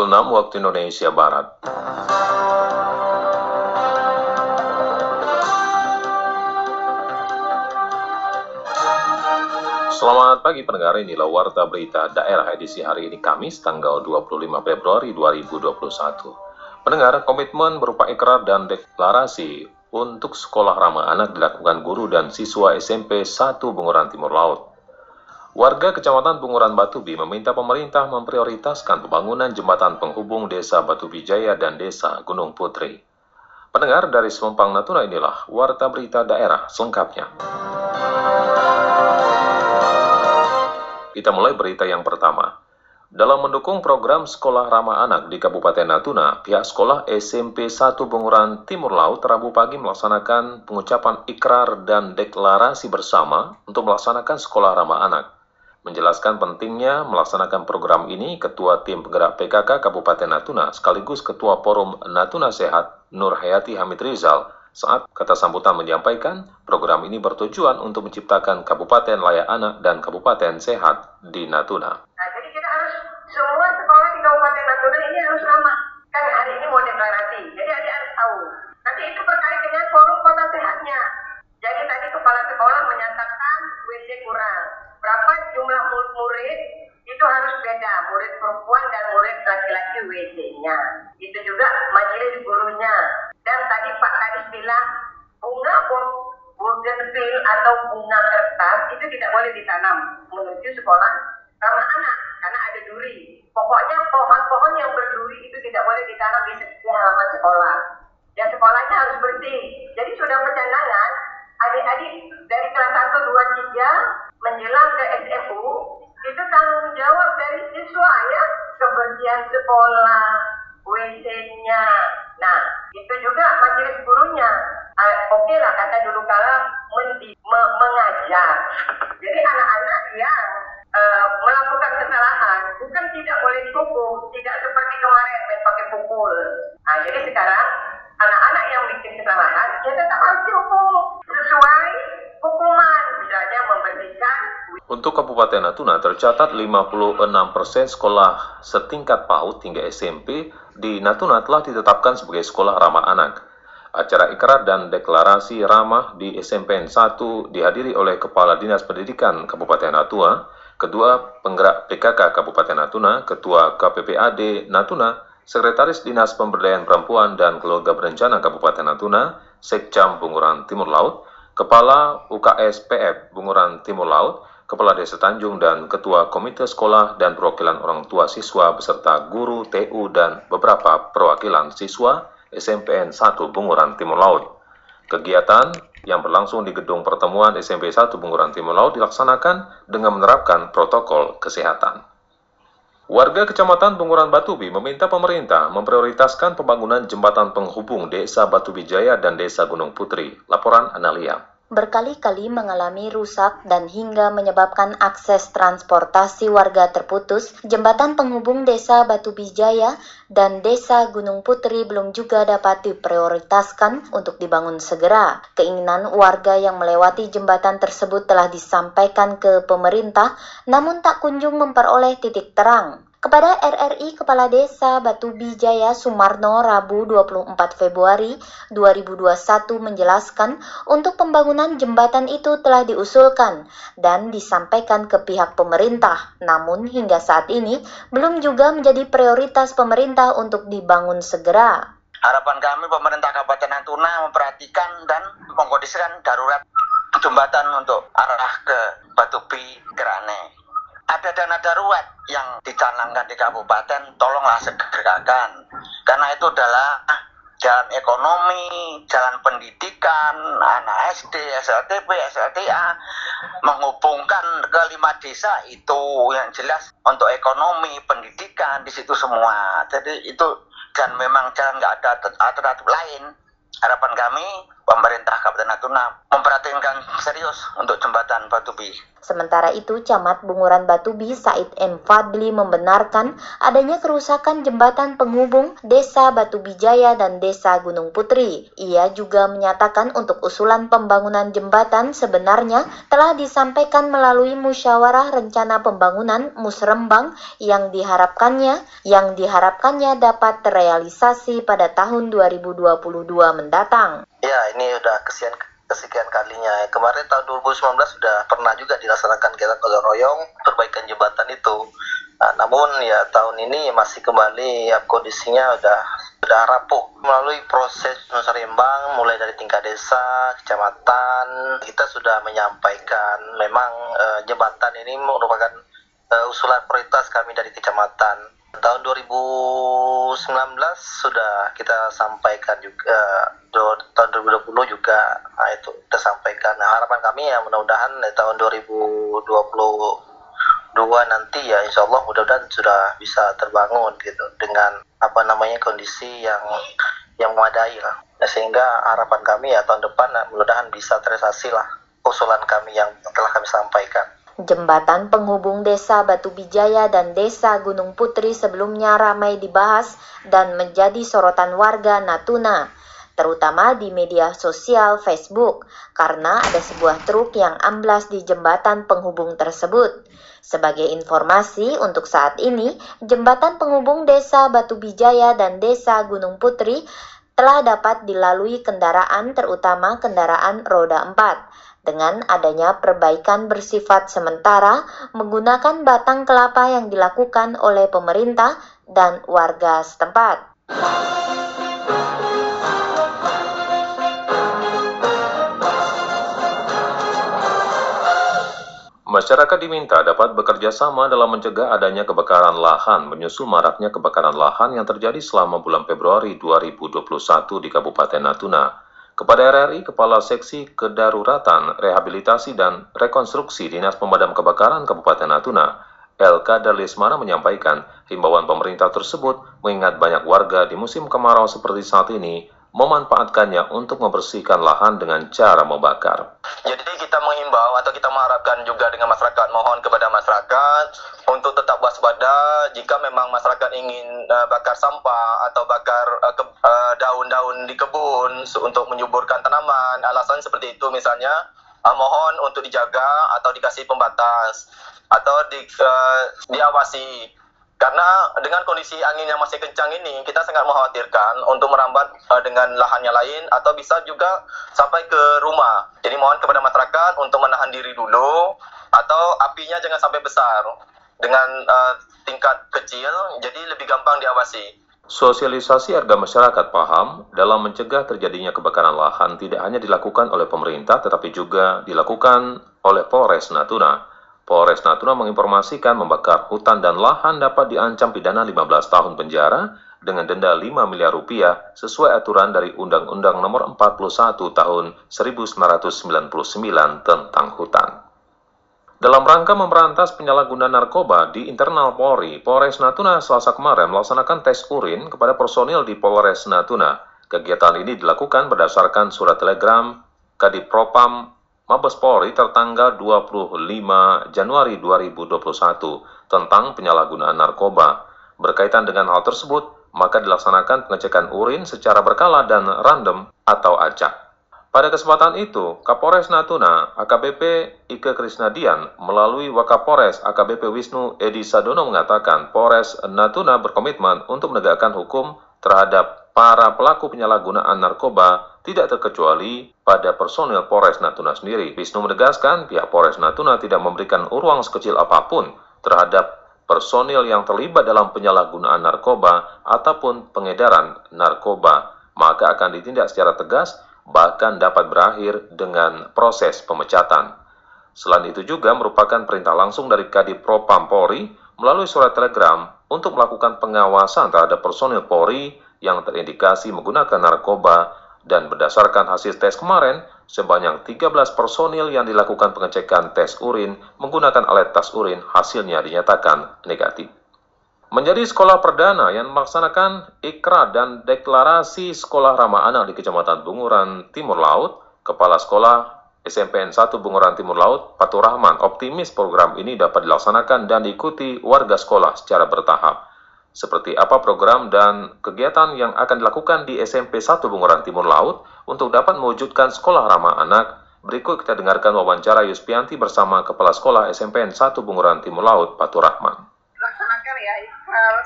pukul 6 waktu Indonesia Barat. Selamat pagi pendengar, inilah Warta Berita Daerah edisi hari ini Kamis tanggal 25 Februari 2021. Pendengar, komitmen berupa ikrar dan deklarasi untuk sekolah ramah anak dilakukan guru dan siswa SMP 1 Bunguran Timur Laut. Warga Kecamatan Bunguran Batubi meminta pemerintah memprioritaskan pembangunan jembatan penghubung Desa Batubi Jaya dan Desa Gunung Putri. Pendengar dari Sempang Natuna inilah Warta Berita Daerah selengkapnya. Kita mulai berita yang pertama. Dalam mendukung program Sekolah Ramah Anak di Kabupaten Natuna, pihak sekolah SMP 1 Bunguran Timur Laut Rabu pagi melaksanakan pengucapan ikrar dan deklarasi bersama untuk melaksanakan Sekolah Ramah Anak. Menjelaskan pentingnya melaksanakan program ini, Ketua Tim Penggerak PKK Kabupaten Natuna sekaligus Ketua Forum Natuna Sehat Nur Hayati Hamid Rizal saat kata sambutan menyampaikan, program ini bertujuan untuk menciptakan kabupaten layak anak dan kabupaten sehat di Natuna. Nah, jadi kita harus semua sekolah di Kabupaten Natuna ini harus ramah. Kan hari ini mau deklarasi, jadi adik harus tahu. Nanti itu berkait dengan forum kota sehatnya. Jadi tadi kepala sekolah menyatakan WC kurang. Jumlah murid itu harus beda, murid perempuan dan murid laki-laki WC-nya. Itu juga majelis gurunya. Dan tadi Pak Kadis bilang bunga bougainville atau bunga kertas itu tidak boleh ditanam menuju sekolah ramah anak karena ada duri. Pokoknya pohon-pohon yang berduri itu tidak boleh ditanam di setiap halaman sekolah. Dan sekolahnya harus bersih. Jadi sudah perjalanan adik-adik dari kelas 1, 2, 3 menjelang ke SMU itu tanggung jawab dari siswa ya kebersihan sekolah, WC-nya. Nah, itu juga majelis gurunya. Uh, Oke okay lah kata dulu kala mendi, me, mengajar. Jadi anak-anak yang uh, melakukan kesalahan bukan tidak boleh dihukum, tidak seperti kemarin main pakai pukul. Nah, jadi sekarang anak-anak yang bikin kesalahan ya tetap harus dihukum sesuai hukuman, misalnya membersihkan untuk Kabupaten Natuna tercatat 56% sekolah setingkat PAUD hingga SMP di Natuna telah ditetapkan sebagai sekolah ramah anak. Acara ikrar dan deklarasi ramah di SMPN 1 dihadiri oleh Kepala Dinas Pendidikan Kabupaten Natuna, Kedua Penggerak PKK Kabupaten Natuna, Ketua KPPAD Natuna, Sekretaris Dinas Pemberdayaan Perempuan dan Keluarga Berencana Kabupaten Natuna, Sekcam Bunguran Timur Laut, Kepala UKS PF Bunguran Timur Laut, Kepala Desa Tanjung dan Ketua Komite Sekolah dan perwakilan orang tua siswa beserta guru, TU, dan beberapa perwakilan siswa SMPN 1 Bunguran Timur Laut. Kegiatan yang berlangsung di gedung pertemuan SMP 1 Bunguran Timur Laut dilaksanakan dengan menerapkan protokol kesehatan. Warga Kecamatan Bunguran Batubi meminta pemerintah memprioritaskan pembangunan jembatan penghubung Desa Batubi Jaya dan Desa Gunung Putri. Laporan Analia berkali-kali mengalami rusak dan hingga menyebabkan akses transportasi warga terputus, jembatan penghubung desa Batu Bijaya dan desa Gunung Putri belum juga dapat diprioritaskan untuk dibangun segera. Keinginan warga yang melewati jembatan tersebut telah disampaikan ke pemerintah, namun tak kunjung memperoleh titik terang. Kepada RRI Kepala Desa Batu Bijaya Sumarno Rabu 24 Februari 2021 menjelaskan untuk pembangunan jembatan itu telah diusulkan dan disampaikan ke pihak pemerintah. Namun hingga saat ini belum juga menjadi prioritas pemerintah untuk dibangun segera. Harapan kami pemerintah Kabupaten Natuna memperhatikan dan mengkondisikan darurat jembatan untuk arah ke Batubi Gerane ada dana darurat yang dicanangkan di kabupaten, tolonglah segerakan. Karena itu adalah jalan ekonomi, jalan pendidikan, anak SD, SLTP, SLTA, menghubungkan ke lima desa itu yang jelas untuk ekonomi, pendidikan di situ semua. Jadi itu dan memang jalan nggak ada alternatif lain. Harapan kami pemerintah Kabupaten Natuna memperhatikan serius untuk jembatan Batubi. Sementara itu, Camat Bunguran Batubi Said M. Fadli membenarkan adanya kerusakan jembatan penghubung Desa Batubi Jaya dan Desa Gunung Putri. Ia juga menyatakan untuk usulan pembangunan jembatan sebenarnya telah disampaikan melalui musyawarah rencana pembangunan Musrembang yang diharapkannya yang diharapkannya dapat terrealisasi pada tahun 2022 mendatang. Ya, ini udah kesian kesekian kalinya. Kemarin tahun 2019 sudah pernah juga dilaksanakan kegiatan gotong royong perbaikan jembatan itu. Nah, namun ya tahun ini masih kembali ya kondisinya udah sudah rapuh melalui proses musrembang mulai dari tingkat desa, kecamatan kita sudah menyampaikan memang uh, jembatan ini merupakan uh, usulan prioritas kami dari kecamatan tahun 2019 sudah kita sampaikan juga tahun 2020 juga nah itu kita sampaikan. Nah, harapan kami ya mudah-mudahan di tahun 2022 nanti ya insya Allah mudah-mudahan sudah bisa terbangun gitu dengan apa namanya kondisi yang yang memadai lah. Nah, sehingga harapan kami ya tahun depan mudah-mudahan bisa terrealisasi lah usulan kami yang telah kami sampaikan Jembatan penghubung Desa Batu Bijaya dan Desa Gunung Putri sebelumnya ramai dibahas dan menjadi sorotan warga Natuna, terutama di media sosial Facebook, karena ada sebuah truk yang amblas di jembatan penghubung tersebut. Sebagai informasi, untuk saat ini, jembatan penghubung Desa Batu Bijaya dan Desa Gunung Putri telah dapat dilalui kendaraan terutama kendaraan roda 4 dengan adanya perbaikan bersifat sementara menggunakan batang kelapa yang dilakukan oleh pemerintah dan warga setempat. Masyarakat diminta dapat bekerja sama dalam mencegah adanya kebakaran lahan menyusul maraknya kebakaran lahan yang terjadi selama bulan Februari 2021 di Kabupaten Natuna. Kepada RRI, Kepala Seksi Kedaruratan, Rehabilitasi dan Rekonstruksi Dinas Pemadam Kebakaran Kabupaten Natuna, LK Darlismana menyampaikan himbauan pemerintah tersebut mengingat banyak warga di musim kemarau seperti saat ini memanfaatkannya untuk membersihkan lahan dengan cara membakar. Jadi kita menghimbau atau kita mengharapkan juga dengan masyarakat mohon kepada masyarakat untuk tetap waspada jika memang masyarakat ingin uh, bakar sampah atau bakar di kebun untuk menyuburkan tanaman. Alasan seperti itu misalnya uh, mohon untuk dijaga atau dikasih pembatas atau di, uh, diawasi karena dengan kondisi angin yang masih kencang ini, kita sangat mengkhawatirkan untuk merambat uh, dengan lahan yang lain atau bisa juga sampai ke rumah. Jadi mohon kepada masyarakat untuk menahan diri dulu atau apinya jangan sampai besar dengan uh, tingkat kecil, jadi lebih gampang diawasi. Sosialisasi harga masyarakat paham dalam mencegah terjadinya kebakaran lahan tidak hanya dilakukan oleh pemerintah tetapi juga dilakukan oleh Polres Natuna. Polres Natuna menginformasikan membakar hutan dan lahan dapat diancam pidana 15 tahun penjara dengan denda 5 miliar rupiah sesuai aturan dari Undang-Undang Nomor 41 Tahun 1999 tentang hutan. Dalam rangka memberantas penyalahgunaan narkoba di internal Polri, Polres Natuna selasa kemarin melaksanakan tes urin kepada personil di Polres Natuna. Kegiatan ini dilakukan berdasarkan surat telegram Kadipropam Mabes Polri tertanggal 25 Januari 2021 tentang penyalahgunaan narkoba. Berkaitan dengan hal tersebut, maka dilaksanakan pengecekan urin secara berkala dan random atau acak. Pada kesempatan itu, Kapolres Natuna AKBP Ike Krisnadian melalui Wakapolres AKBP Wisnu Edi Sadono mengatakan Polres Natuna berkomitmen untuk menegakkan hukum terhadap para pelaku penyalahgunaan narkoba tidak terkecuali pada personil Polres Natuna sendiri. Wisnu menegaskan pihak Polres Natuna tidak memberikan ruang sekecil apa pun terhadap personil yang terlibat dalam penyalahgunaan narkoba ataupun pengedaran narkoba, maka akan ditindak secara tegas bahkan dapat berakhir dengan proses pemecatan. Selain itu juga merupakan perintah langsung dari Kadip Propam Polri melalui surat telegram untuk melakukan pengawasan terhadap personil Polri yang terindikasi menggunakan narkoba dan berdasarkan hasil tes kemarin, sebanyak 13 personil yang dilakukan pengecekan tes urin menggunakan alat tes urin hasilnya dinyatakan negatif. Menjadi sekolah perdana yang melaksanakan ikrar dan deklarasi sekolah ramah anak di Kecamatan Bunguran Timur Laut, Kepala Sekolah SMPN 1 Bunguran Timur Laut, Patur Rahman, optimis program ini dapat dilaksanakan dan diikuti warga sekolah secara bertahap. Seperti apa program dan kegiatan yang akan dilakukan di SMP 1 Bunguran Timur Laut untuk dapat mewujudkan sekolah ramah anak, berikut kita dengarkan wawancara Yuspianti bersama Kepala Sekolah SMPN 1 Bunguran Timur Laut, Patur Rahman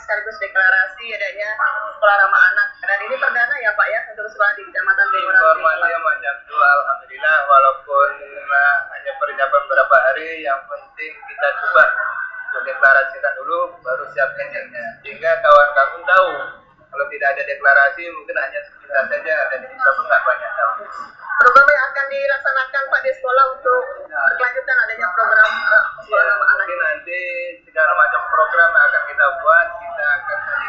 sekaligus deklarasi adanya sekolah ramah anak. Dan ini perdana ya Pak ya untuk sekolah di Kecamatan Beguran Informasinya macam itu Alhamdulillah walaupun uh, hanya persiapan beberapa hari yang penting kita coba deklarasikan dulu baru siapkan kerjanya sehingga kawan-kawan tahu kalau tidak ada deklarasi mungkin hanya kita saja dan kita pun nggak banyak tahu. Program yang akan dilaksanakan Pak di sekolah untuk berkelanjutan adanya program uh, sekolah ramah anak. Mungkin nanti segala macam program yang akan kita buat kita akan tadi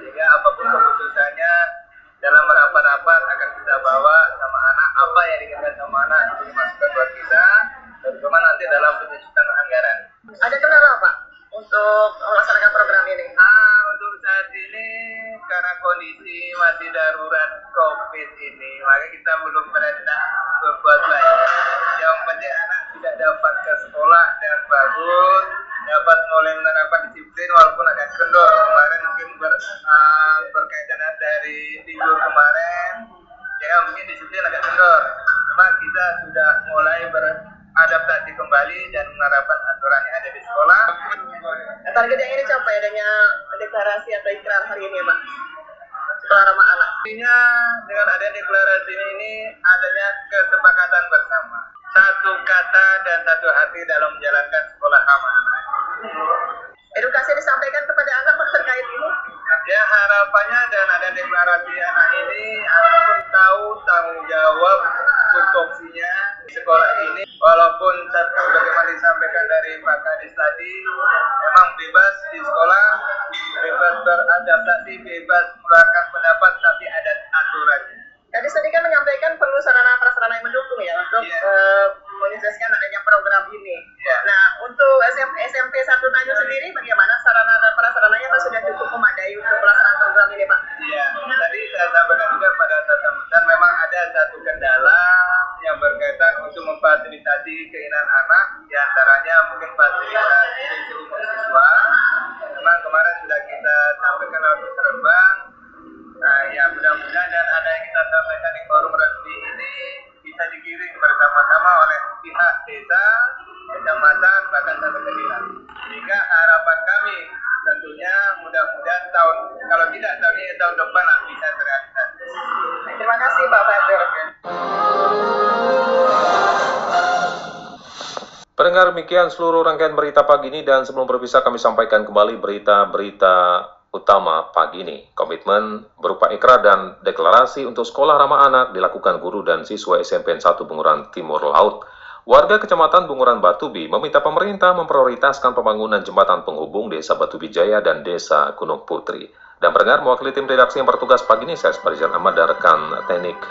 sehingga apa pun keputusannya dalam rapat-rapat akan kita bawa sama anak apa yang diinginkan sama anak itu dimasukkan buat kita. Terutama nanti dalam penyusunan berkaitan dari tidur kemarin, ya mungkin disiplin agak kendor. Cuma kita sudah mulai beradaptasi kembali dan menerapkan aturan yang ada di sekolah. Target yang ini capai adanya deklarasi atau ikrar hari ini, Pak? Sekolah ramah anak. Artinya dengan adanya deklarasi ini adanya kesepakatan bersama. Satu kata dan satu hati dalam menjalankan sekolah ramah anak. Uh, menyukseskan adanya program ini. Yeah. Nah, untuk SMP, SMP 1 Tanjung sendiri bagaimana sarana dan prasarananya sudah cukup memadai demikian seluruh rangkaian berita pagi ini dan sebelum berpisah kami sampaikan kembali berita-berita utama pagi ini. Komitmen berupa ikrar dan deklarasi untuk sekolah ramah anak dilakukan guru dan siswa SMPN 1 Bunguran Timur Laut. Warga Kecamatan Bunguran Batubi meminta pemerintah memprioritaskan pembangunan jembatan penghubung Desa Batubi Jaya dan Desa Gunung Putri. Dan pendengar mewakili tim redaksi yang bertugas pagi ini, saya Sparjan Ahmad dan rekan teknik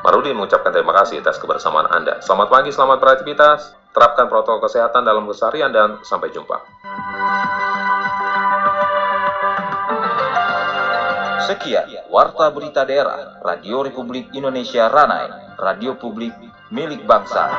Marudin mengucapkan terima kasih atas kebersamaan Anda. Selamat pagi, selamat beraktivitas, terapkan protokol kesehatan dalam keseharian, dan sampai jumpa. Sekian Warta Berita Daerah Radio Republik Indonesia Ranai, radio publik milik bangsa.